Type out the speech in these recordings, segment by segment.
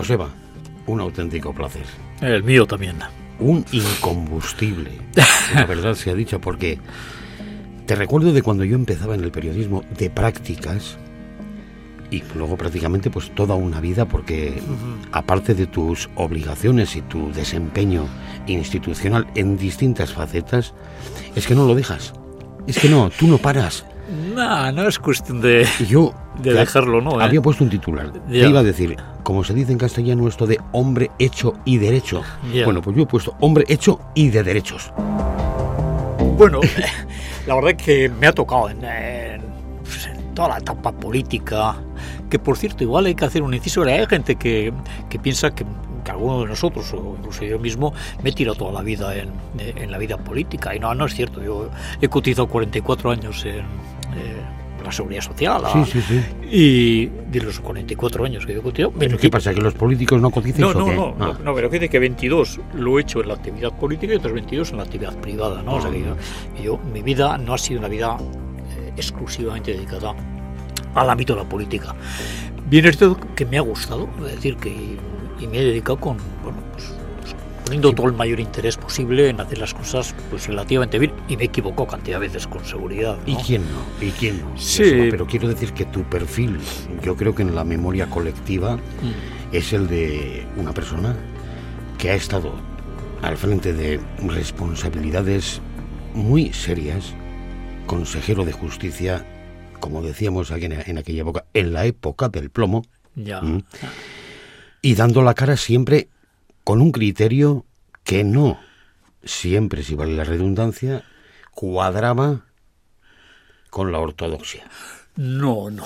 Joseba, un auténtico placer. El mío también. Un incombustible. La verdad se ha dicho porque te recuerdo de cuando yo empezaba en el periodismo de prácticas y luego prácticamente pues toda una vida porque aparte de tus obligaciones y tu desempeño institucional en distintas facetas, es que no lo dejas. Es que no, tú no paras. No, no es cuestión de, yo, de dejarlo, ¿no? ¿eh? Había puesto un titular. Te iba a decir, como se dice en castellano esto de hombre hecho y derecho. Bueno, pues yo he puesto hombre hecho y de derechos. Bueno, la verdad es que me ha tocado en, pues, en, toda la etapa política, que por cierto, igual hay que hacer un inciso, hay gente que, que piensa que que alguno de nosotros, o incluso yo mismo, me he tirado toda la vida en, en, la vida política. Y no, no es cierto. Yo he cotizado 44 años en, la seguridad social. Sí, sí, sí. Y de los 44 años que he cotizado. ¿Pero qué pasa? ¿Que los políticos no cotizan? No, no, qué? no, ah. no, pero fíjate que 22 lo he hecho en la actividad política y otros 22 en la actividad privada. ¿no? O sea que yo, que yo, mi vida no ha sido una vida eh, exclusivamente dedicada al ámbito de la política. Bien es cierto que me ha gustado, es decir, que y me he dedicado con, bueno, pues, poniendo todo el mayor interés posible en hacer las cosas pues relativamente bien y me equivoco cantidad de veces con seguridad. ¿Y quién no? ¿Y quién no? Sí. pero quiero decir que tu perfil, yo creo que en la memoria colectiva mm. es el de una persona que ha estado al frente de responsabilidades muy serias, consejero de justicia, como decíamos aquí en, aquella época, en la época del plomo. Ya y dando la cara siempre con un criterio que no siempre, si vale la redundancia, cuadraba con la ortodoxia. No, no,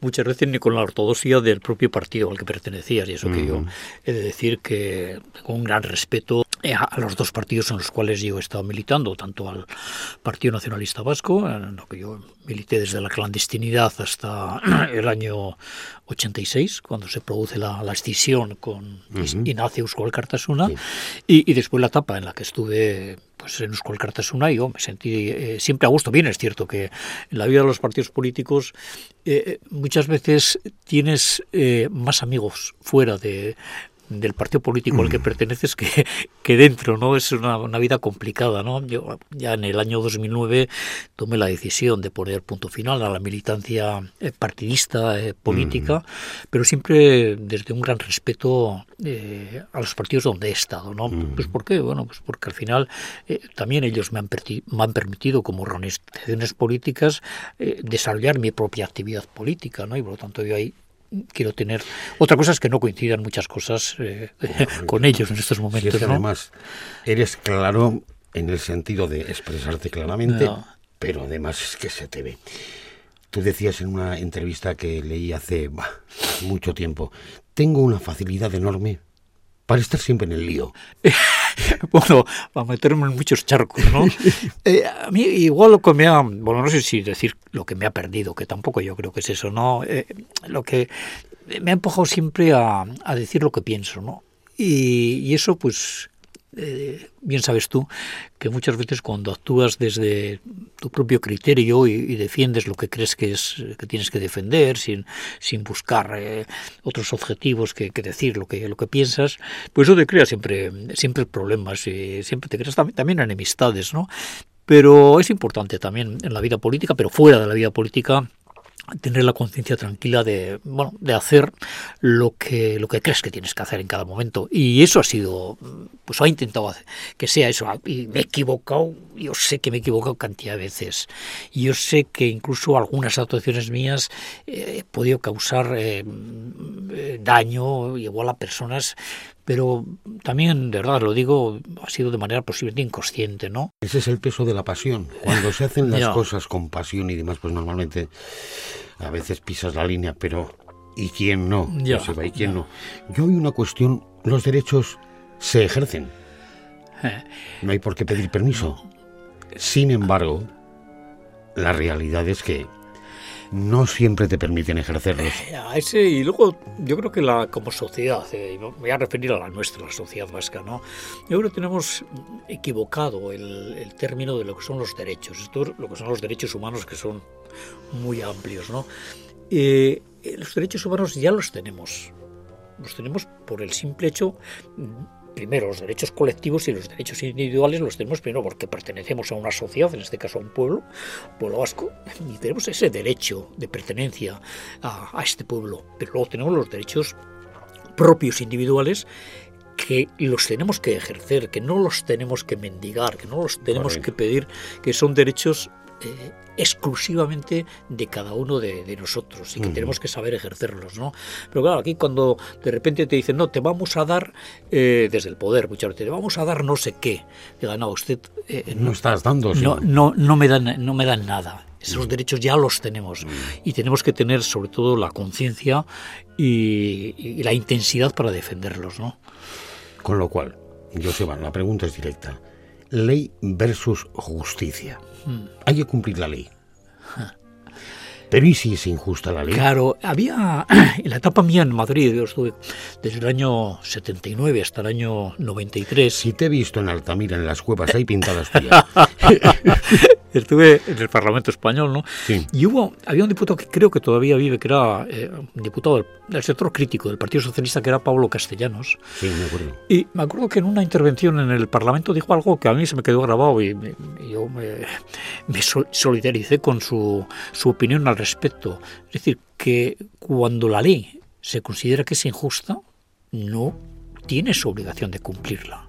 muchas veces ni con la ortodoxia del propio partido al que pertenecías, y eso que yo he de decir que con un gran respeto eh, a los dos partidos en los cuales yo he estado militando, tanto al Partido Nacionalista Vasco, en lo que yo milité desde la clandestinidad hasta el año 86, cuando se produce la, la escisión con uh Euskal Cartasuna, y, y, después la etapa en la que estuve pues en Euskal Cartasuna, yo me sentí eh, siempre a gusto. Bien, es cierto que en la vida de los partidos políticos eh, muchas veces tienes eh, más amigos fuera de, del partido político al que mm. perteneces que, que dentro, ¿no? Es una, una, vida complicada, ¿no? Yo ya en el año 2009 tomé la decisión de poner punto final a la militancia eh, partidista eh, política, mm. pero siempre desde un gran respeto eh, a los partidos donde he estado, ¿no? Mm. Pues ¿por qué? Bueno, pues porque al final eh, también ellos me han, me han, permitido como organizaciones políticas desarrollar mi propia actividad política, ¿no? Y por lo tanto yo ahí quiero tener. Otra cosa es que no coincidan muchas cosas eh, con ellos en estos momentos. Si además eres claro en el sentido de expresarte claramente, pero además es que se te ve. Tú decías en una entrevista que leí hace bah, mucho tiempo, tengo una facilidad enorme para estar siempre en el lío. bueno, para meterme en muchos charcos, ¿no? Eh, a mí igual lo que me ha, bueno, no sé si decir lo que me ha perdido, que tampoco yo creo que es eso, ¿no? Eh, lo que me ha empujado siempre a, a decir lo que pienso, ¿no? Y, y eso, pues, eh, bien sabes tú que muchas veces cuando actúas desde tu propio criterio y, defiendes lo que crees que es que tienes que defender sin, sin buscar eh, otros objetivos que, decir lo que lo que piensas pues eso te crea siempre siempre problemas y siempre te creas también, también enemistades no pero es importante también en la vida política pero fuera de la vida política tener la conciencia tranquila de bueno de hacer lo que lo que crees que tienes que hacer en cada momento. Y eso ha sido pues ha intentado hacer que sea eso. Y me he equivocado yo sé que me he equivocado cantidad de veces. Y yo sé que incluso algunas actuaciones mías eh, he podido causar eh, eh, daño igual a personas pero también, de verdad, lo digo, ha sido de manera posiblemente inconsciente, ¿no? Ese es el peso de la pasión. Cuando se hacen las cosas con pasión y demás, pues normalmente a veces pisas la línea, pero ¿y quién no? Ya, ¿Y quién no? Yo hay una cuestión, los derechos se ejercen. Eh. No hay por qué pedir permiso. Sin embargo, la realidad es que no siempre te permiten ejercerlos. Eh, y luego yo creo que la, como sociedad, eh, voy a referir a la nuestra, la sociedad vasca, ¿no? yo creo que tenemos equivocado el, término de lo que son los derechos, esto lo que son los derechos humanos que son muy amplios. ¿no? Eh, los derechos humanos ya los tenemos los tenemos por el simple hecho primero los derechos colectivos y los derechos individuales los tenemos primero porque pertenecemos a una sociedad, en este caso a un pueblo, pueblo vasco, y tenemos ese derecho de pertenencia a, este pueblo. Pero luego tenemos los derechos propios individuales que los tenemos que ejercer, que no los tenemos que mendigar, que no los tenemos que pedir, que son derechos eh, exclusivamente de cada uno de, nosotros y que tenemos que saber ejercerlos, ¿no? Pero claro, aquí cuando de repente te dicen, no, te vamos a dar, eh, desde el poder muchas veces, te vamos a dar no sé qué. Diga, no, usted... Eh, no, estás dando. No, no, no, me dan, no me dan nada. Esos derechos ya los tenemos y tenemos que tener sobre todo la conciencia y, la intensidad para defenderlos, ¿no? Con lo cual, Joseba, la pregunta es directa. Ley versus justicia. Hmm. Hay que cumplir la ley. Pero ¿y si es injusta la ley? Claro, había en la etapa mía en Madrid, yo estuve desde el año 79 hasta el año 93. Si te he visto en Altamira, en las cuevas, hay pintadas tuyas. estuve en el Parlamento español, ¿no? Y hubo, había un diputado que creo que todavía vive, que era eh, un diputado del, sector crítico del Partido Socialista, que era Pablo Castellanos. Sí, me acuerdo. Y me acuerdo que en una intervención en el Parlamento dijo algo que a mí se me quedó grabado y, yo me, solidaricé con su, su opinión al respecto. Es decir, que cuando la ley se considera que es injusta, no tiene su obligación de cumplirla.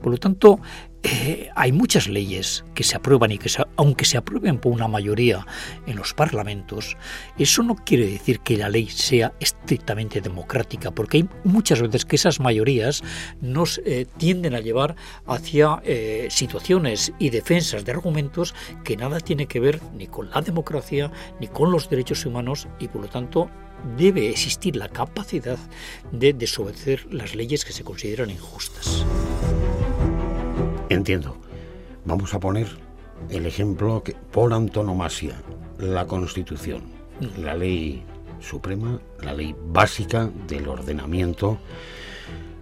Por lo tanto, eh, hay muchas leyes que se aprueban y que aunque se aprueben por una mayoría en los parlamentos, eso no quiere decir que la ley sea estrictamente democrática, porque hay muchas veces que esas mayorías nos eh, tienden a llevar hacia eh, situaciones y defensas de argumentos que nada tiene que ver ni con la democracia ni con los derechos humanos y por lo tanto debe existir la capacidad de desobedecer las leyes que se consideran injustas. Entiendo. Vamos a poner el ejemplo que por antonomasia, la Constitución, mm. la ley suprema, la ley básica del ordenamiento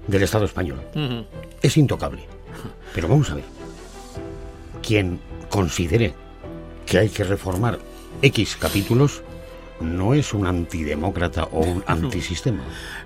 del Estado español. Es intocable. Pero vamos a ver. Quien considere que hay que reformar X capítulos no es un antidemócrata o un antisistema.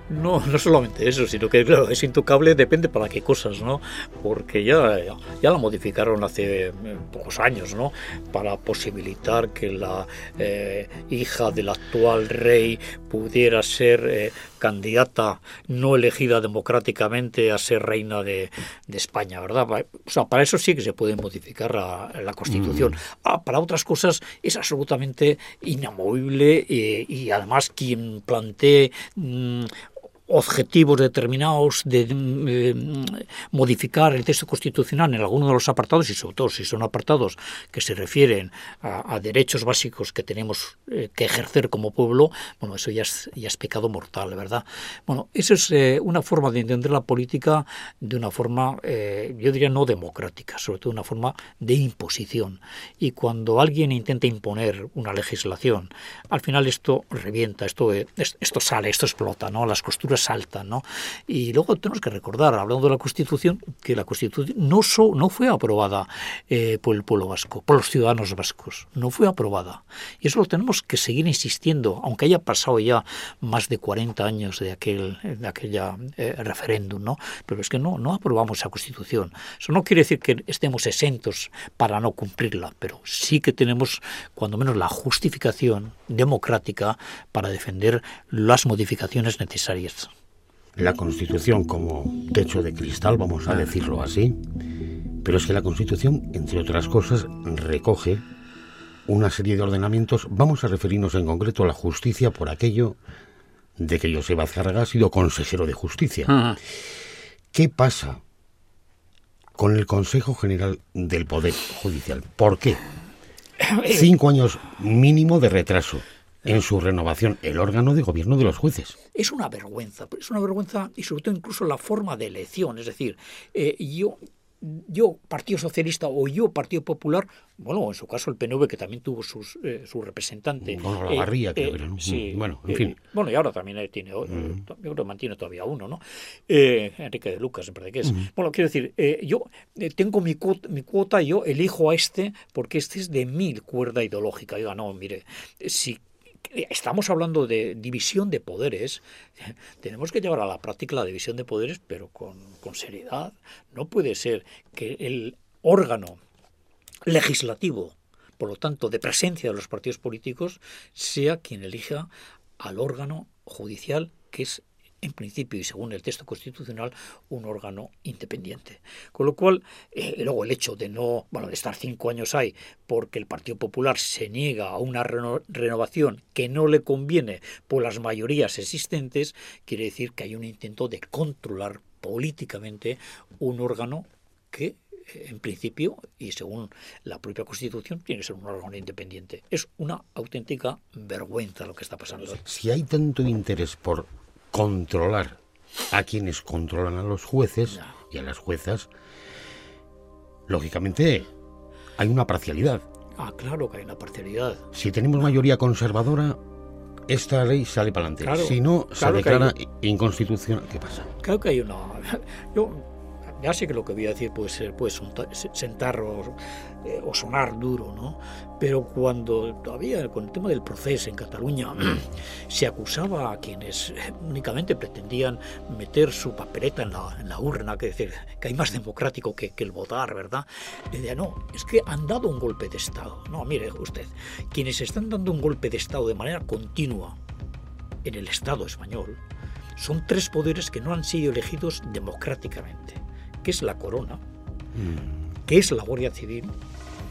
No, no solamente eso, sino que claro, es intocable, depende para qué cosas, ¿no? Porque ya, ya la modificaron hace eh, pocos años, ¿no? Para posibilitar que la eh, hija del actual rey pudiera ser eh, candidata no elegida democráticamente a ser reina de, España, ¿verdad? O sea, para eso sí que se puede modificar la, Constitución. Mm. Ah, para otras cosas es absolutamente inamovible y además quien plantee mm, objetivos determinados de modificar el texto constitucional en alguno de los apartados y sobre todo si son apartados que se refieren a, derechos básicos que tenemos eh, que ejercer como pueblo, bueno, eso ya es, ya es pecado mortal, ¿verdad? Bueno, eso es eh, una forma de entender la política de una forma, eh, yo diría, no democrática, sobre todo una forma de imposición. Y cuando alguien intenta imponer una legislación, al final esto revienta, esto, esto sale, esto explota, ¿no? Las costuras salta, ¿no? Y luego tenemos que recordar, hablando de la Constitución, que la Constitución no, no fue aprobada eh, por el pueblo vasco, por los ciudadanos vascos, no fue aprobada. Y eso lo tenemos que seguir insistiendo, aunque haya pasado ya más de 40 años de aquel de aquella eh, referéndum, ¿no? Pero es que no, no aprobamos esa Constitución. Eso no quiere decir que estemos exentos para no cumplirla, pero sí que tenemos, cuando menos, la justificación democrática para defender las modificaciones necesarias la Constitución como techo de cristal, vamos a decirlo así, pero es que la Constitución, entre otras cosas, recoge una serie de ordenamientos. Vamos a referirnos en concreto a la justicia por aquello de que José Azcárraga ha sido consejero de justicia. ¿Qué pasa con el Consejo General del Poder Judicial? ¿Por qué? Cinco años mínimo de retraso en su renovación el órgano de gobierno de los jueces. Es una vergüenza, es una vergüenza y sobre todo incluso la forma de elección. Es decir, eh, yo yo Partido Socialista o yo Partido Popular, bueno, en su caso el PNV que también tuvo sus, eh, su representante. Bueno, la Garría, eh, creo ¿no? Sí, mm, bueno, en fin. Bueno, y ahora también tiene, mm. yo creo que mantiene todavía uno, ¿no? Enrique de Lucas, me que es. Mm. Bueno, quiero decir, yo tengo mi cuota, mi cuota, yo elijo a este porque este es de mil cuerda ideológica. Yo, no, mire, si estamos hablando de división de poderes, tenemos que llevar a la práctica la división de poderes, pero con, seriedad. No puede ser que el órgano legislativo, por lo tanto, de presencia de los partidos políticos, sea quien elija al órgano judicial que es en principio y según el texto constitucional, un órgano independiente. Con lo cual, eh, luego el hecho de no, bueno, de estar cinco años ahí porque el Partido Popular se niega a una renovación que no le conviene por las mayorías existentes, quiere decir que hay un intento de controlar políticamente un órgano que eh, en principio, y según la propia Constitución, tiene que ser un órgano independiente. Es una auténtica vergüenza lo que está pasando. Si hay tanto interés por controlar a quienes controlan a los jueces y a las juezas, lógicamente hay una parcialidad. Ah, claro que hay una parcialidad. Si tenemos mayoría conservadora, esta ley sale para adelante. si no, se declara inconstitucional. ¿Qué pasa? Claro que hay una. Yo ya sé que lo que voy a decir puede ser pues sentar eh, o, sonar duro, ¿no? Pero cuando todavía con el tema del proceso en Cataluña se acusaba a quienes únicamente pretendían meter su papeleta en la, urna, que decir que hay más democrático que, el votar, ¿verdad? Decía, no, es que han dado un golpe de Estado. No, mire usted, quienes están dando un golpe de Estado de manera continua en el Estado español son tres poderes que no han sido elegidos democráticamente que es la corona, mm. que es la Guardia Civil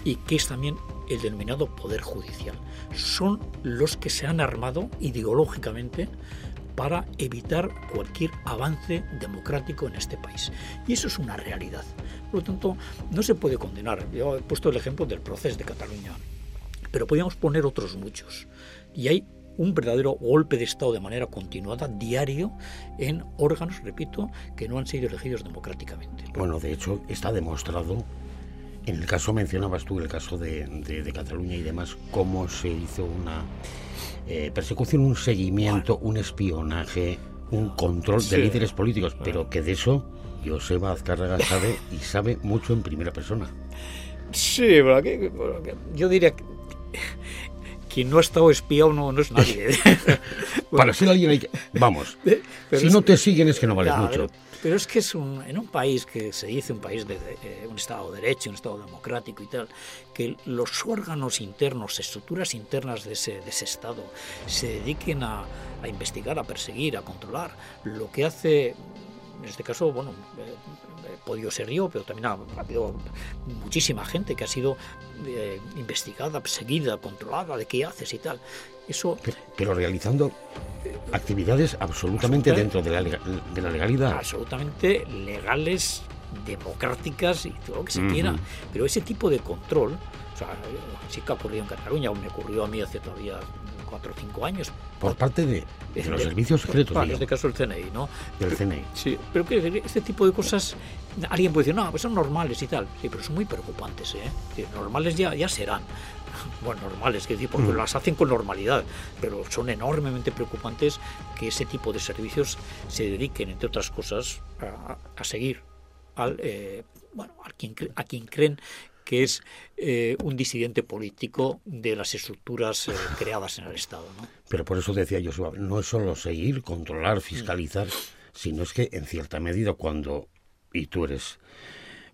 y que es también el denominado Poder Judicial. Son los que se han armado ideológicamente para evitar cualquier avance democrático en este país. Y eso es una realidad. Por lo tanto, no se puede condenar. Yo he puesto el ejemplo del proceso de Cataluña, pero podríamos poner otros muchos. Y hay un verdadero golpe de Estado de manera continuada, diario, en órganos, repito, que no han sido elegidos democráticamente. Bueno, de hecho, está demostrado, en el caso mencionabas tú, el caso de, Cataluña y demás, cómo se hizo una eh, persecución, un seguimiento, un espionaje, un control de líderes políticos, pero que de eso Joseba Azcárraga sabe y sabe mucho en primera persona. Sí, yo diría que quien no ha estado espiado no, no es nadie. Para ser alguien hay que... Vamos, si no te siguen es que no vales mucho. Pero es que es un, en un país que se dice un país de, eh, un Estado de Derecho, un Estado democrático y tal, que los órganos internos, estructuras internas de ese, de ese Estado se dediquen a, a investigar, a perseguir, a controlar, lo que hace en este caso, bueno, eh, he podido ser yo, pero también ha, habido muchísima gente que ha sido eh, investigada, seguida, controlada de qué haces y tal. Eso, pero, realizando actividades absolutamente, dentro de la, de la, legalidad. Absolutamente legales, democráticas y todo lo que se quiera. Pero ese tipo de control, o sea, sí que ha ocurrido en Cataluña, o me ocurrió a mí hace todavía cuatro o cinco años. Por parte de, los servicios secretos. En este caso el CNI, ¿no? Del CNI. Sí, pero que este tipo de cosas, alguien puede decir, no, pues son normales y tal. Sí, pero son muy preocupantes, ¿eh? normales ya, ya serán. Bueno, normales, que decir, porque mm. las hacen con normalidad, pero son enormemente preocupantes que ese tipo de servicios se dediquen, entre otras cosas, a, seguir al, eh, bueno, a quien, a quien creen que es eh, un disidente político de las estructuras eh, creadas en el Estado. ¿no? Pero por eso decía yo, no es solo seguir, controlar, fiscalizar, sino es que en cierta medida cuando, y tú eres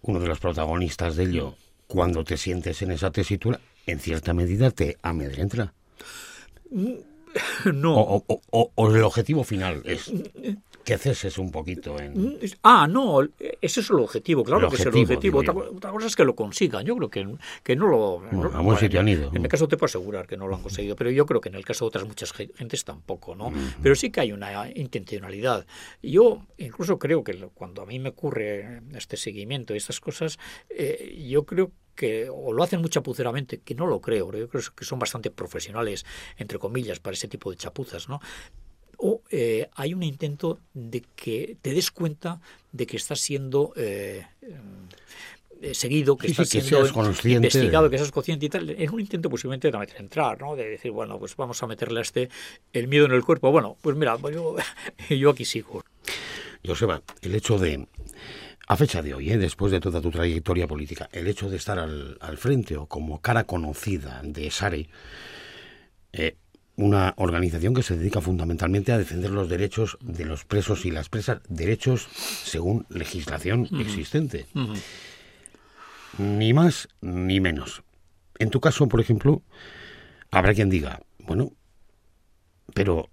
uno de los protagonistas de ello, cuando te sientes en esa tesitura, en cierta medida te amedrenta. No. o, el objetivo final es que ceses un poquito en... Ah, no, ese es el objetivo, claro que es el objetivo. Otra, cosa es que lo consigan. Yo creo que, que no lo... a buen sitio han ido. En el caso te puedo asegurar que no lo han conseguido, pero yo creo que en el caso de otras muchas gentes tampoco, ¿no? Pero sí que hay una intencionalidad. Yo incluso creo que cuando a mí me ocurre este seguimiento y estas cosas, eh, yo creo que o lo hacen muy chapuceramente, que no lo creo, yo creo que son bastante profesionales, entre comillas, para ese tipo de chapuzas, ¿no? o eh, hay un intento de que te des cuenta de que estás siendo eh, eh, seguido, que estás siendo investigado, que seas consciente y tal. Es un intento posiblemente de entrar, ¿no? De decir, bueno, pues vamos a meterle a este el miedo en el cuerpo. Bueno, pues mira, yo, yo aquí sigo. Joseba, el hecho de, a fecha de hoy, después de toda tu trayectoria política, el hecho de estar al, al frente o como cara conocida de Sare, una organización que se dedica fundamentalmente a defender los derechos de los presos y las presas, derechos según legislación existente. Ni más ni menos. En tu caso, por ejemplo, habrá quien diga, bueno, pero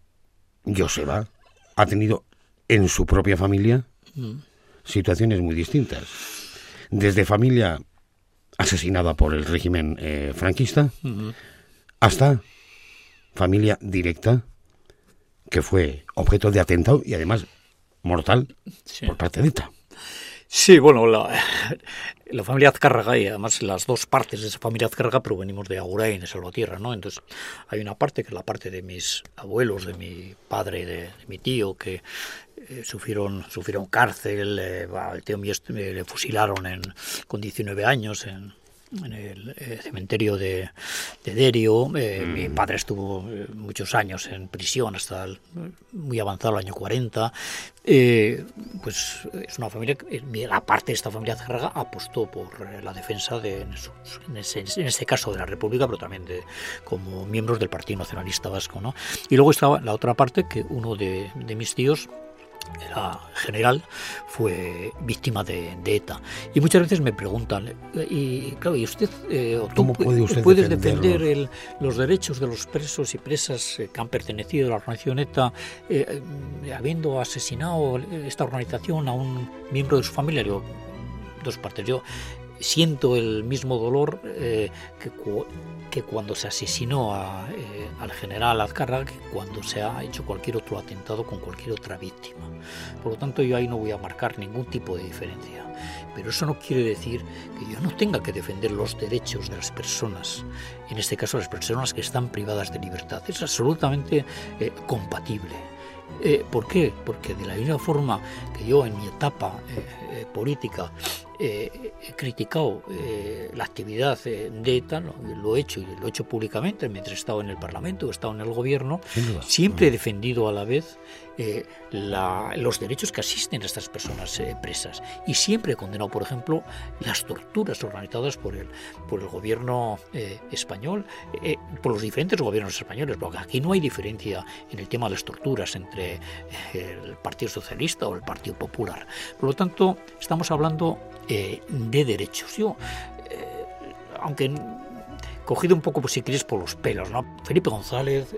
Joseba ha tenido en su propia familia situaciones muy distintas. Desde familia asesinada por el régimen eh, franquista hasta familia directa que fue objeto de atentado y además mortal por parte de ETA. Sí, bueno, la, la, familia Azcárraga y además las dos partes de esa familia Azcárraga provenimos de Agurain, de Salvatierra, ¿no? Entonces hay una parte que es la parte de mis abuelos, de mi padre, de, de mi tío, que eh, sufrieron, sufrieron cárcel, eh, el tío mío le fusilaron en, con 19 años en, en el eh, cementerio de, de Derio. Eh, mi mm. padre estuvo eh, muchos años en prisión hasta el, muy avanzado el año 40. pues es una familia, la parte de esta familia Zárraga apostó por la defensa de, en, ese, en ese caso de la República, pero también de, como miembros del Partido Nacionalista Vasco. ¿no? Y luego estaba la otra parte que uno de, de mis tíos era general, fue víctima de, ETA. Y muchas veces me preguntan, y claro, ¿y usted, eh, ¿Cómo puede usted puedes defender los derechos de los presos y presas eh, que han pertenecido a la organización ETA, eh, habiendo asesinado esta organización a un miembro de su familia? Digo, dos partes. Yo siento el mismo dolor que, que cuando se asesinó eh, al general Azcárraga, que cuando se ha hecho cualquier otro atentado con cualquier otra víctima. Por lo tanto, yo ahí no voy a marcar ningún tipo de diferencia. Pero eso no quiere decir que yo no tenga que defender los derechos de las personas, en este caso las personas que están privadas de libertad. Es absolutamente eh, compatible. Eh, ¿Por qué? Porque de la misma forma que yo en mi etapa política eh, he criticado eh, la actividad eh, de ETA, lo, he hecho y lo he hecho públicamente mientras he estado en el Parlamento, he estado en el Gobierno, siempre he defendido a la vez los derechos que asisten a estas personas presas. Y siempre he condenado, por ejemplo, las torturas organizadas por el, por el Gobierno español, por los diferentes gobiernos españoles, porque aquí no hay diferencia en el tema de las torturas entre el Partido Socialista o el Partido Popular. Por lo tanto, estamos hablando eh, de derechos. Yo, eh, aunque cogido un poco, pues, si quieres, por los pelos, ¿no? Felipe González,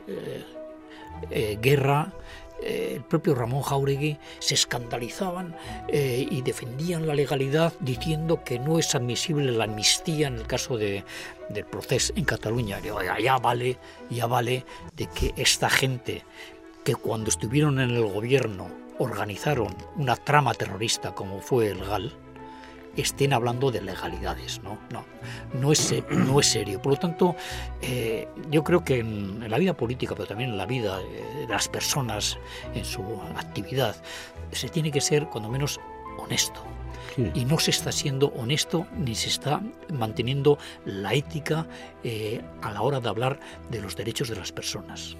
eh, Guerra, el propio Ramón Jauregui se escandalizaban y defendían la legalidad diciendo que no es admisible la amnistía en el caso de, del proceso en Cataluña. ya vale, ya vale de que esta gente que cuando estuvieron en el gobierno organizaron una trama terrorista como fue el GAL, estén hablando de legalidades, ¿no? No, no es, no es serio. Por lo tanto, eh, yo creo que en, la vida política, pero también en la vida de las personas, en su actividad, se tiene que ser, cuando menos, honesto. Y no se está siendo honesto ni se está manteniendo la ética eh, a la hora de hablar de los derechos de las personas.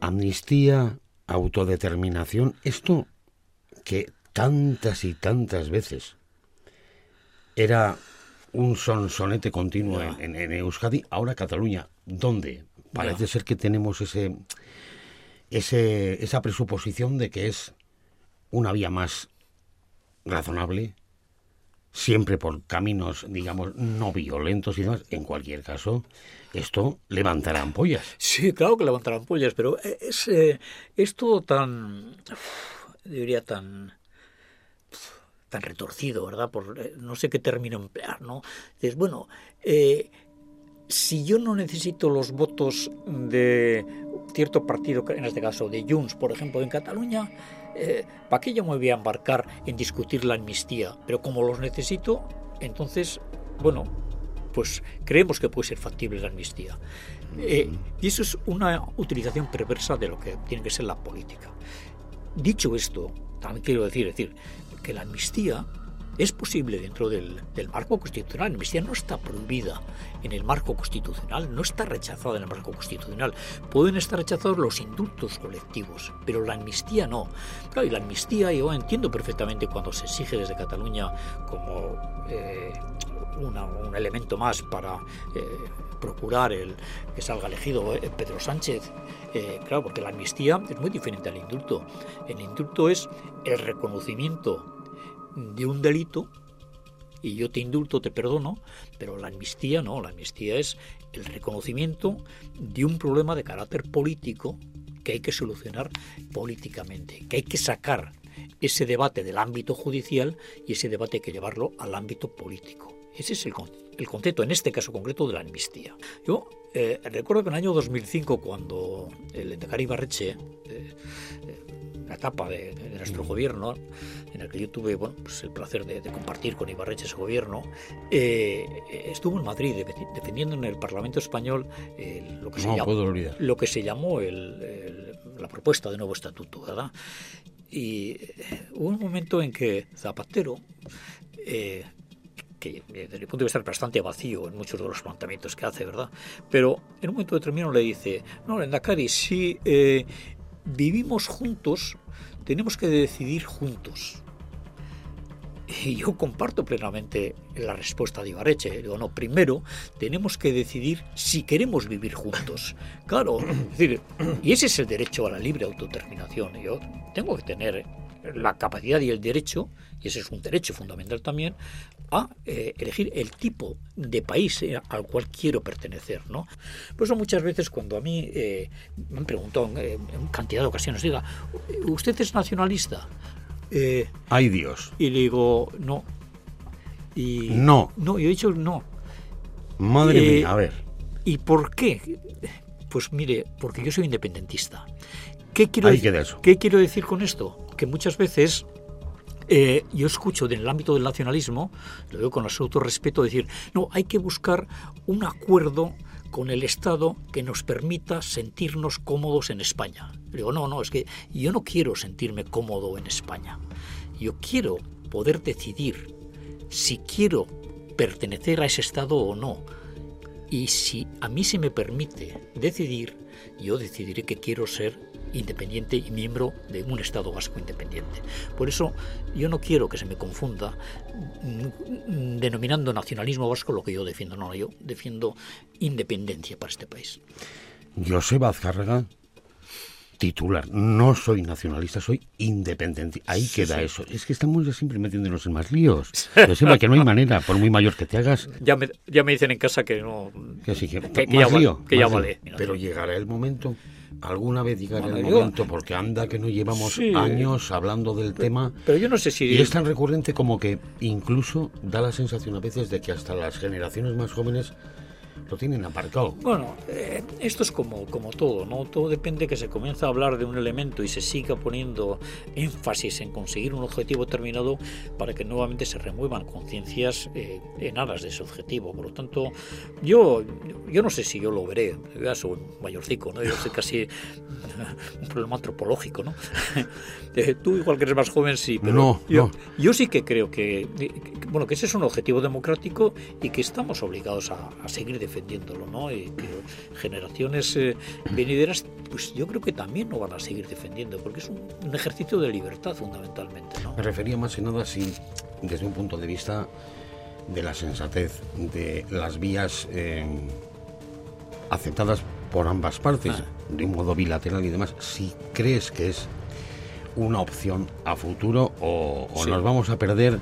Amnistía, autodeterminación, esto que tantas y tantas veces. Era un sonsonete continuo en, Euskadi, ahora Cataluña. ¿Dónde? Parece ser que tenemos ese, ese, esa presuposición de que es una vía más razonable, siempre por caminos, digamos, no violentos y demás. En cualquier caso, esto levantará ampollas. Sí, claro que levantará ampollas, pero es, eh, es todo tan, diría, tan tan retorcido, ¿verdad? Por, eh, no sé qué término emplear, ¿no? Dices, bueno, eh, si yo no necesito los votos de cierto partido, en este caso de Junts, por ejemplo, en Cataluña, eh, ¿para qué yo me voy a embarcar en discutir la amnistía? Pero como los necesito, entonces, bueno, pues creemos que puede ser factible la amnistía. y eso es una utilización perversa de lo que tiene que ser la política. Dicho esto, también quiero decir, decir que la amnistía es posible dentro del, marco constitucional. La amnistía no está prohibida en el marco constitucional, no está rechazada en el marco constitucional. Pueden estar rechazados los indultos colectivos, pero la amnistía no. Claro, y la amnistía yo entiendo perfectamente cuando se exige desde Cataluña como eh, un elemento más para eh, procurar el que salga elegido eh, Pedro Sánchez. claro, porque la amnistía es muy diferente al indulto. El indulto es el reconocimiento de un delito y yo te indulto, te perdono, pero la amnistía no, la amnistía es el reconocimiento de un problema de carácter político que hay que solucionar políticamente, que hay que sacar ese debate del ámbito judicial y ese debate hay que llevarlo al ámbito político. Ese es el, el concepto, en este caso concreto, de la amnistía. Yo eh, recuerdo que en el año 2005, cuando el Endacari Barreche, eh, la etapa de, nuestro gobierno, en el que yo tuve bueno, pues el placer de, compartir con Ibarreche ese gobierno, eh, estuvo en Madrid defendiendo en el Parlamento español lo, que se llamó, lo que se llamó la propuesta de nuevo estatuto. ¿verdad? Y eh, hubo un momento en que Zapatero, eh, que desde mi punto de vista es bastante vacío en muchos de los planteamientos que hace, ¿verdad? Pero en un momento determinado le dice, no, Lendakari, si vivimos juntos, tenemos que decidir juntos. Y yo comparto plenamente la respuesta de Ibarreche. Digo, no, primero tenemos que decidir si queremos vivir juntos. Claro, y ese es el derecho a la libre autodeterminación. Yo tengo que tener la capacidad y el derecho, y ese es un derecho fundamental también, a eh, elegir el tipo de país eh, al cual quiero pertenecer. ¿no? Por eso muchas veces cuando a mí eh, me han preguntado en, cantidad de ocasiones, diga, ¿usted es nacionalista? ¡Ay Dios! Y le digo, no. Y, no. No, yo he dicho no. Madre mía, a ver. ¿Y por qué? Pues mire, porque yo soy independentista. ¿Qué quiero, eso. ¿Qué quiero decir con esto? Que muchas veces eh, yo escucho en el ámbito del nacionalismo, lo digo con absoluto respeto, decir, no, hay que buscar un acuerdo con el Estado que nos permita sentirnos cómodos en España. digo, no, no, es que yo no quiero sentirme cómodo en España. Yo quiero poder decidir si quiero pertenecer a ese Estado o no. Y si a mí se me permite decidir, yo decidiré que quiero ser independiente y miembro de un Estado vasco independiente. Por eso yo no quiero que se me confunda mm, denominando nacionalismo vasco lo que yo defiendo. No, yo defiendo independencia para este país. Joseba Azcárraga, titular. No soy nacionalista, soy independiente. Ahí queda eso. Es que estamos ya siempre metiéndonos en más líos. Joseba, que no hay manera, por muy mayor que te hagas. Ya me, ya me dicen en casa que no. Que sí, que, ya, lío, que ya vale. Pero llegará el momento alguna vez llegar el momento, porque anda que no llevamos años hablando del tema. Pero yo no sé si. Y es tan recurrente como que incluso da la sensación a veces de que hasta las generaciones más jóvenes lo tienen aparcado. Bueno, eh, esto es como, como todo, ¿no? Todo depende que se comienza a hablar de un elemento y se siga poniendo énfasis en conseguir un objetivo determinado para que nuevamente se remuevan conciencias eh, en aras de ese objetivo. Por lo tanto, yo, yo no sé si yo lo veré, ya soy mayorcico, ¿no? Yo soy casi un problema antropológico, ¿no? Eh, tú igual que eres más joven, sí, pero no, yo, yo sí que creo que, bueno, que ese es un objetivo democrático y que estamos obligados a, a seguir defendiendo defendiéndolo, ¿no? Y que generaciones eh, venideras, pues yo creo que también lo van a seguir defendiendo, porque es un, ejercicio de libertad fundamentalmente, ¿no? Me refería más que nada, si desde un punto de vista de la sensatez, de las vías eh, aceptadas por ambas partes, ah. de un modo bilateral y demás, si crees que es una opción a futuro o, nos vamos a perder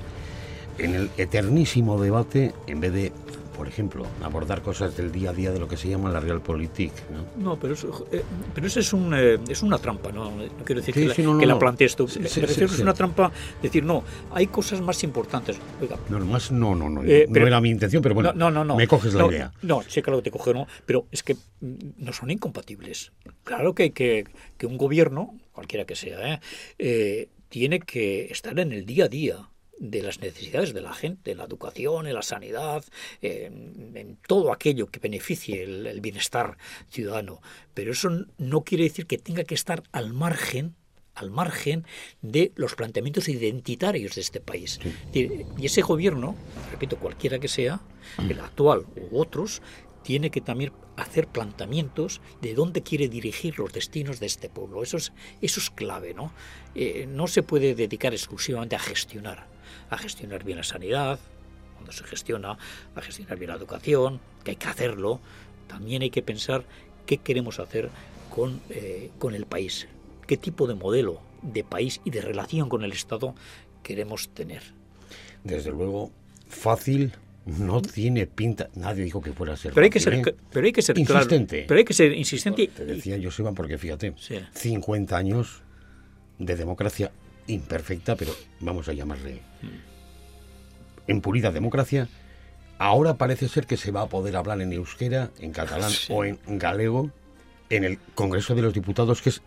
en el eternísimo debate en vez de por ejemplo, abordar cosas del día a día de lo que se llama la realpolitik. ¿no? no pero, eso, eh, pero eso es, un, eh, es una trampa, ¿no? no quiero decir que, la, que la plantees tú. Sí, es una trampa decir, no, hay cosas más importantes. no, más no, no, no, eh, no era mi intención, pero bueno, no, no, no, me coges la idea. No, sí, claro que te coge, ¿no? Pero es que mm, no son incompatibles. Claro que, que, que un gobierno, cualquiera que sea, tiene que estar en el día a día de las necesidades de la gente, en la educación, en la sanidad, en, todo aquello que beneficie el, bienestar ciudadano. Pero eso no quiere decir que tenga que estar al margen al margen de los planteamientos identitarios de este país. Y ese gobierno, repito, cualquiera que sea, el actual u otros, tiene que también hacer planteamientos de dónde quiere dirigir los destinos de este pueblo. Eso es, eso es clave, ¿no? Eh, no se puede dedicar exclusivamente a gestionar, a gestionar bien la sanidad, cuando se gestiona, a gestionar bien la educación, que hay que hacerlo. También hay que pensar qué queremos hacer con, eh, con el país, qué tipo de modelo de país y de relación con el Estado queremos tener. Desde luego, fácil no tiene pinta. Nadie dijo que fuera a ser. Pero hay que ser, ¿eh? pero hay que ser insistente. pero hay que ser insistente. Te decía Joseba porque fíjate, 50 años de democracia imperfecta, pero vamos a llamarle en purida democracia. Ahora parece ser que se va a poder hablar en euskera, en catalán o en galego en el Congreso de los Diputados, que es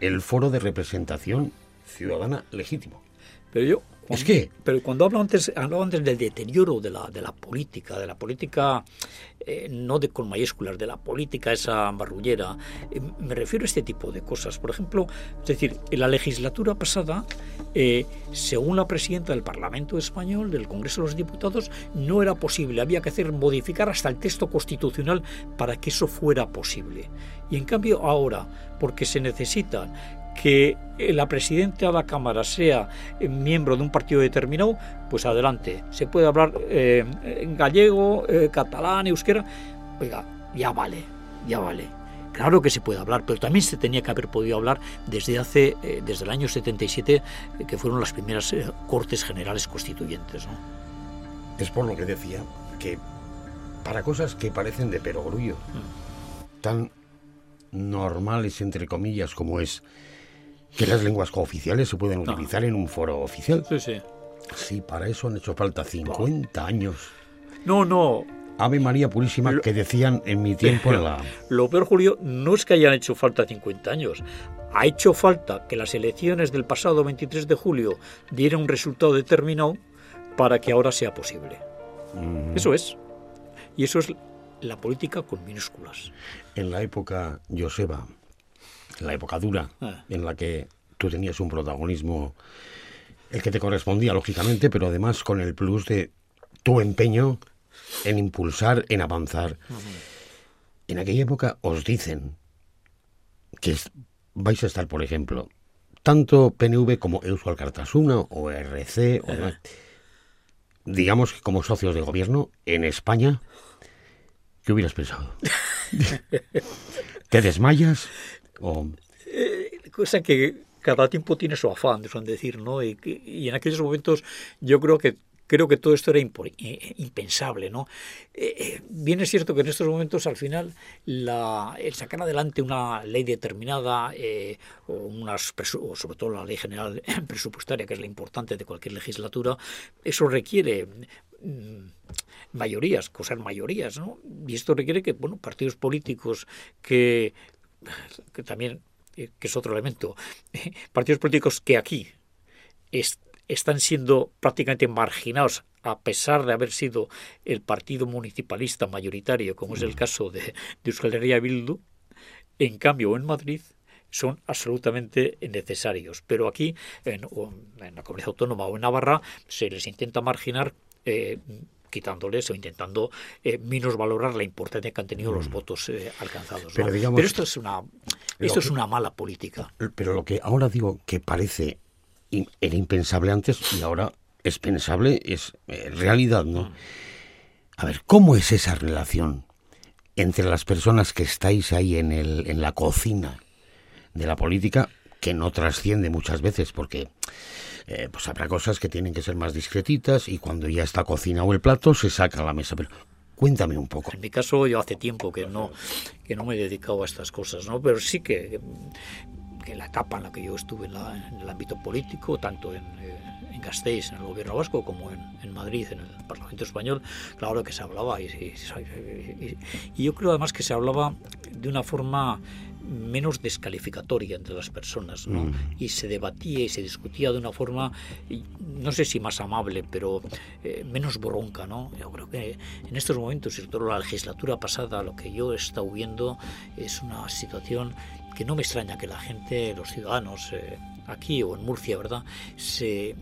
el foro de representación ciudadana legítimo. Pero yo es que... Pero cuando hablo antes, hablo antes del deterioro de la, de la política, de la política eh, no de con mayúsculas, de la política esa barrullera, eh, me refiero a este tipo de cosas. Por ejemplo, es decir, en la legislatura pasada, eh, según la presidenta del Parlamento Español, del Congreso de los Diputados, no era posible, había que hacer modificar hasta el texto constitucional para que eso fuera posible. Y en cambio ahora, porque se necesita que la presidenta de la Cámara sea eh, miembro de un partido determinado, pues adelante. Se puede hablar eh, en gallego, eh, catalán, euskera. Oiga, ya vale, ya vale. Claro que se puede hablar, pero también se tenía que haber podido hablar desde hace, desde el año 77, que fueron las primeras Cortes Generales Constituyentes. Es por lo que decía que para cosas que parecen de perogrullo, mm. tan normales, entre comillas, como es que las lenguas cooficiales se pueden utilizar en un foro oficial. Sí, sí. Sí, para eso han hecho falta 50 años. No, no. Ave María Purísima, que decían en mi tiempo la... Lo peor, Julio, no es que hayan hecho falta 50 años. Ha hecho falta que las elecciones del pasado 23 de julio dieran un resultado determinado para que ahora sea posible. Eso es. Y eso es la política con minúsculas. En la época, Joseba, la época dura, ah. en la que tú tenías un protagonismo, el que te correspondía, lógicamente, pero además con el plus de tu empeño en impulsar, en avanzar. En aquella época os dicen que vais a estar, por ejemplo, tanto PNV como Euskal Cartasuna o RC, o, digamos que como socios de gobierno en España, ¿qué hubieras pensado? ¿Te desmayas? Eh, cosa que cada tiempo tiene su afán, de decir, ¿no? Y, en aquellos momentos yo creo que creo que todo esto era impensable, ¿no? Eh, eh, bien es cierto que en estos momentos, al final, el sacar adelante una ley determinada, o, unas, o sobre todo la ley general presupuestaria, que es la importante de cualquier legislatura, eso requiere mm, mayorías, cosas mayorías, ¿no? Y esto requiere que, bueno, partidos políticos que que también eh, que es otro elemento, partidos políticos que aquí están siendo prácticamente marginados a pesar de haber sido el partido municipalista mayoritario, como es el mm. caso de, de Euskal Herria Bildu, en cambio en Madrid son absolutamente necesarios. Pero aquí, en, la comunidad autónoma o en Navarra, se les intenta marginar eh, quitándoles o intentando eh, menos valorar la importancia que han tenido los mm. votos eh, alcanzados. Pero, esto es una esto es una mala política. Pero lo que ahora digo que parece era impensable antes y ahora es pensable es eh, realidad, ¿no? Mm. A ver, ¿cómo es esa relación entre las personas que estáis ahí en, el, en la cocina de la política que no trasciende muchas veces porque eh, pues habrá cosas que tienen que ser más discretitas y cuando ya está cocinado el plato se saca a la mesa. Pero cuéntame un poco. En mi caso yo hace tiempo que no, que no me he dedicado a estas cosas, ¿no? pero sí que, que la etapa en la que yo estuve en, el ámbito político, tanto en, eh, en Gasteiz, en el gobierno vasco, como en, en, Madrid, en el Parlamento español, claro que se hablaba. Y, y yo creo además que se hablaba de una forma menos descalificatoria entre las personas, ¿no? Mm. Y se debatía y se discutía de una forma, no sé si más amable, pero eh, menos bronca, ¿no? Yo creo que en estos momentos, sobre todo la legislatura pasada, lo que yo he estado viendo es una situación que no me extraña que la gente, los ciudadanos, eh, aquí o en Murcia, ¿verdad?, se, eh,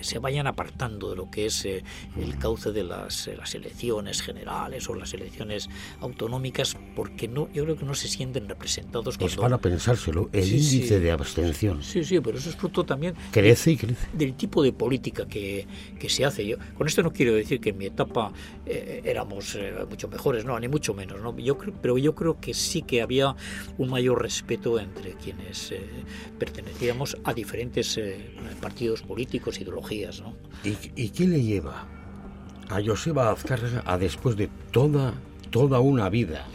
se vayan apartando de lo que es eh, el cauce de las, eh, las, elecciones generales o las elecciones autonómicas, porque no, yo creo que no se sienten representados. Cuando... Es para pensárselo, el sí, índice sí. de abstención. Sí, sí, pero eso es fruto también crece y crece. del tipo de política que, que, se hace. Yo, con esto no quiero decir que en mi etapa eh, éramos eh, mucho mejores, no, ni mucho menos, ¿no? Yo creo, pero yo creo que sí que había un mayor respeto entre quienes eh, pertenecíamos a diferentes eh, partidos políticos, ideologías. ¿no? ¿Y, ¿Y, qué le lleva a Joseba Azcárraga a después de toda, toda una vida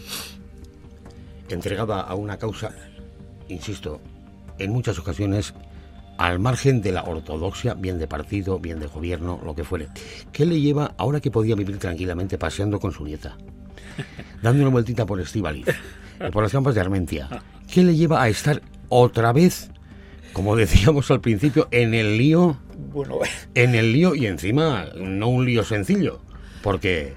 entregada a una causa, insisto, en muchas ocasiones al margen de la ortodoxia, bien de partido, bien de gobierno, lo que fuere. ¿Qué le lleva ahora que podía vivir tranquilamente paseando con su nieta, dando una vueltita por Estivaliz, por las campas de Armentia? ¿Qué le lleva a estar otra vez como decíamos al principio, en el lío. Bueno, en el lío y encima no un lío sencillo. Porque,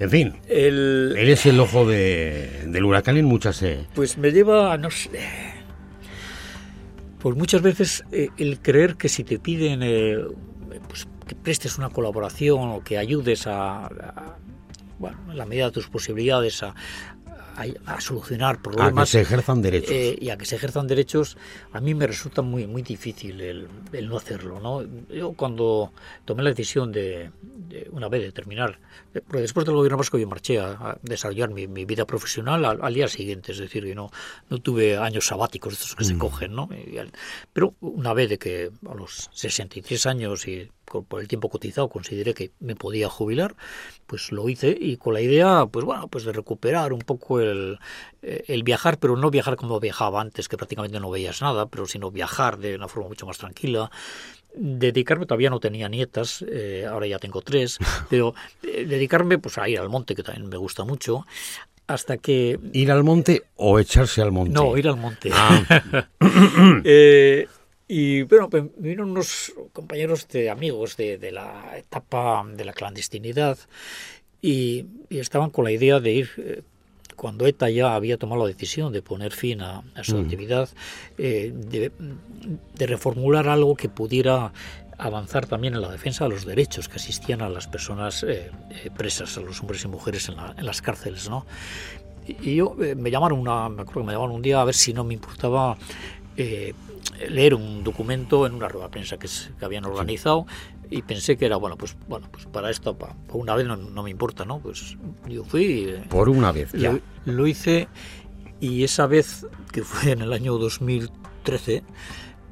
en fin, el, él es el ojo de, del huracán en muchas. Eh... Pues me lleva a no sé. Pues muchas veces eh, el creer que si te piden eh, pues que prestes una colaboración o que ayudes a, a bueno, en la medida de tus posibilidades a, a, a, solucionar problemas. A que se ejerzan derechos. Eh, y a que se ejerzan derechos, a mí me resulta muy, muy difícil el, el no hacerlo. ¿no? Yo cuando tomé la decisión de, de, una vez de terminar, porque después del gobierno vasco yo marché a, a desarrollar mi, mi, vida profesional al, al, día siguiente, es decir, que no, no tuve años sabáticos, estos que mm. se cogen, ¿no? Pero una vez de que a los 63 años y por el tiempo cotizado consideré que me podía jubilar, pues lo hice y con la idea, pues bueno, pues de recuperar un poco el, eh, el viajar, pero no viajar como viajaba antes, que prácticamente no veías nada, pero sino viajar de una forma mucho más tranquila, dedicarme, todavía no tenía nietas, eh, ahora ya tengo tres, pero eh, dedicarme pues a ir al monte, que también me gusta mucho, hasta que... ¿Ir al monte o echarse al monte? No, ir al monte. Ah. eh, y bueno, pues vinieron unos compañeros de amigos de, de, la etapa de la clandestinidad y, y, estaban con la idea de ir, eh, cuando ETA ya había tomado la decisión de poner fin a, a su mm. actividad, eh, de, de, reformular algo que pudiera avanzar también en la defensa de los derechos que asistían a las personas eh, eh presas, a los hombres y mujeres en, la, en las cárceles. ¿no? Y yo eh, me llamaron una, me acuerdo que me llamaron un día a ver si no me importaba eh, leer un documento en una rueda de prensa que, que habían organizado sí. y pensé que era bueno pues bueno pues para esto para, por una vez no, no, me importa no pues yo fui eh, por una vez ya. Lo, lo, hice y esa vez que fue en el año 2013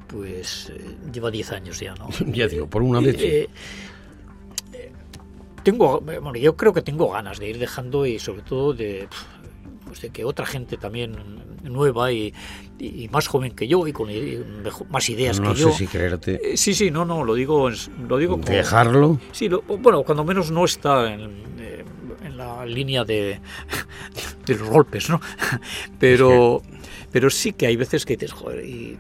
pues eh, lleva 10 años ya no ya digo por una vez eh, tengo bueno yo creo que tengo ganas de ir dejando y sobre todo de pues de que otra gente también nueva y, y, más joven que yo y con más ideas no que yo. sé si creerte. Eh, sí, sí, no, no, lo digo, lo digo. Como, Dejarlo. Sí, lo, bueno, cuando menos no está en, eh, en la línea de, de, los golpes, ¿no? Pero, pero sí que hay veces que dices, joder, y,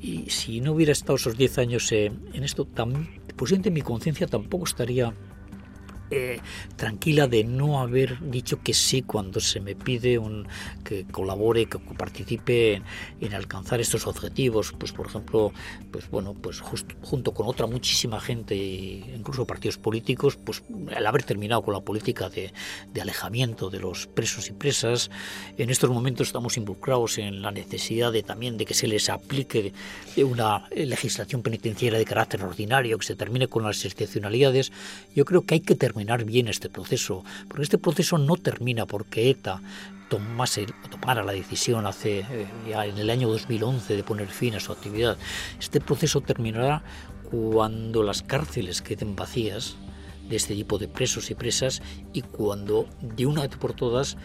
y si no hubiera estado esos 10 años en esto, tan, posiblemente mi conciencia tampoco estaría eh, tranquila de no haber dicho que sí cuando se me pide un, que colabore, que participe en, en, alcanzar estos objetivos, pues por ejemplo, pues bueno, pues junto con otra muchísima gente, incluso partidos políticos, pues al haber terminado con la política de, de alejamiento de los presos y presas, en estos momentos estamos involucrados en la necesidad de también de que se les aplique una legislación penitenciaria de carácter ordinario, que se termine con las excepcionalidades. Yo creo que hay que terminar bien este proceso, porque este proceso no termina porque ETA tomase, tomara la decisión hace eh, ya en el año 2011 de poner fin a su actividad. Este proceso terminará cuando las cárceles queden vacías de este tipo de presos y presas y cuando de una vez por todas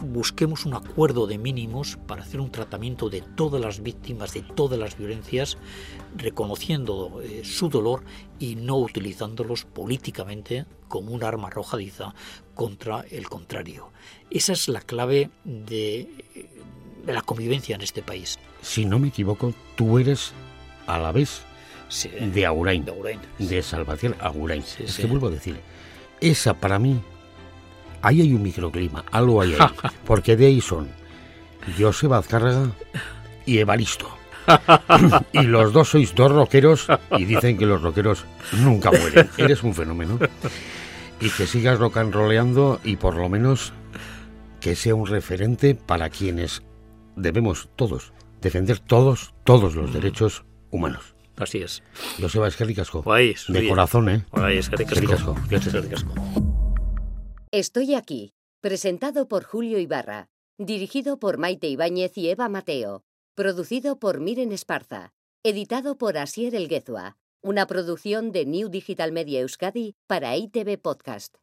busquemos un acuerdo de mínimos para hacer un tratamiento de todas las víctimas de todas las violencias, reconociendo eh, su dolor y no utilizándolos políticamente como un arma arrojadiza contra el contrario. Esa es la clave de, de la convivencia en este país. Si no me equivoco, tú eres a la vez sí, de Agurain, de, Agurain, de Salvación Agurain. Sí, es sí. que vuelvo a decir, esa para mí ahí hay un microclima, algo hay ahí, porque de ahí son Joseba Azcárraga y Evaristo. y los dos sois dos rockeros y dicen que los rockeros nunca mueren. Eres un fenómeno. Y que sigas rock and y por lo menos que sea un referente para quienes debemos todos defender todos, todos los derechos humanos. Así es. Joseba Esquerricasco. Guay, De corazón, ¿eh? Estoy aquí, presentado por Julio Ibarra, dirigido por Maite Ibáñez y Eva Mateo, producido por Miren Esparza, editado por Asier Elguezua, una producción de New Digital Media Euskadi para ITV Podcast.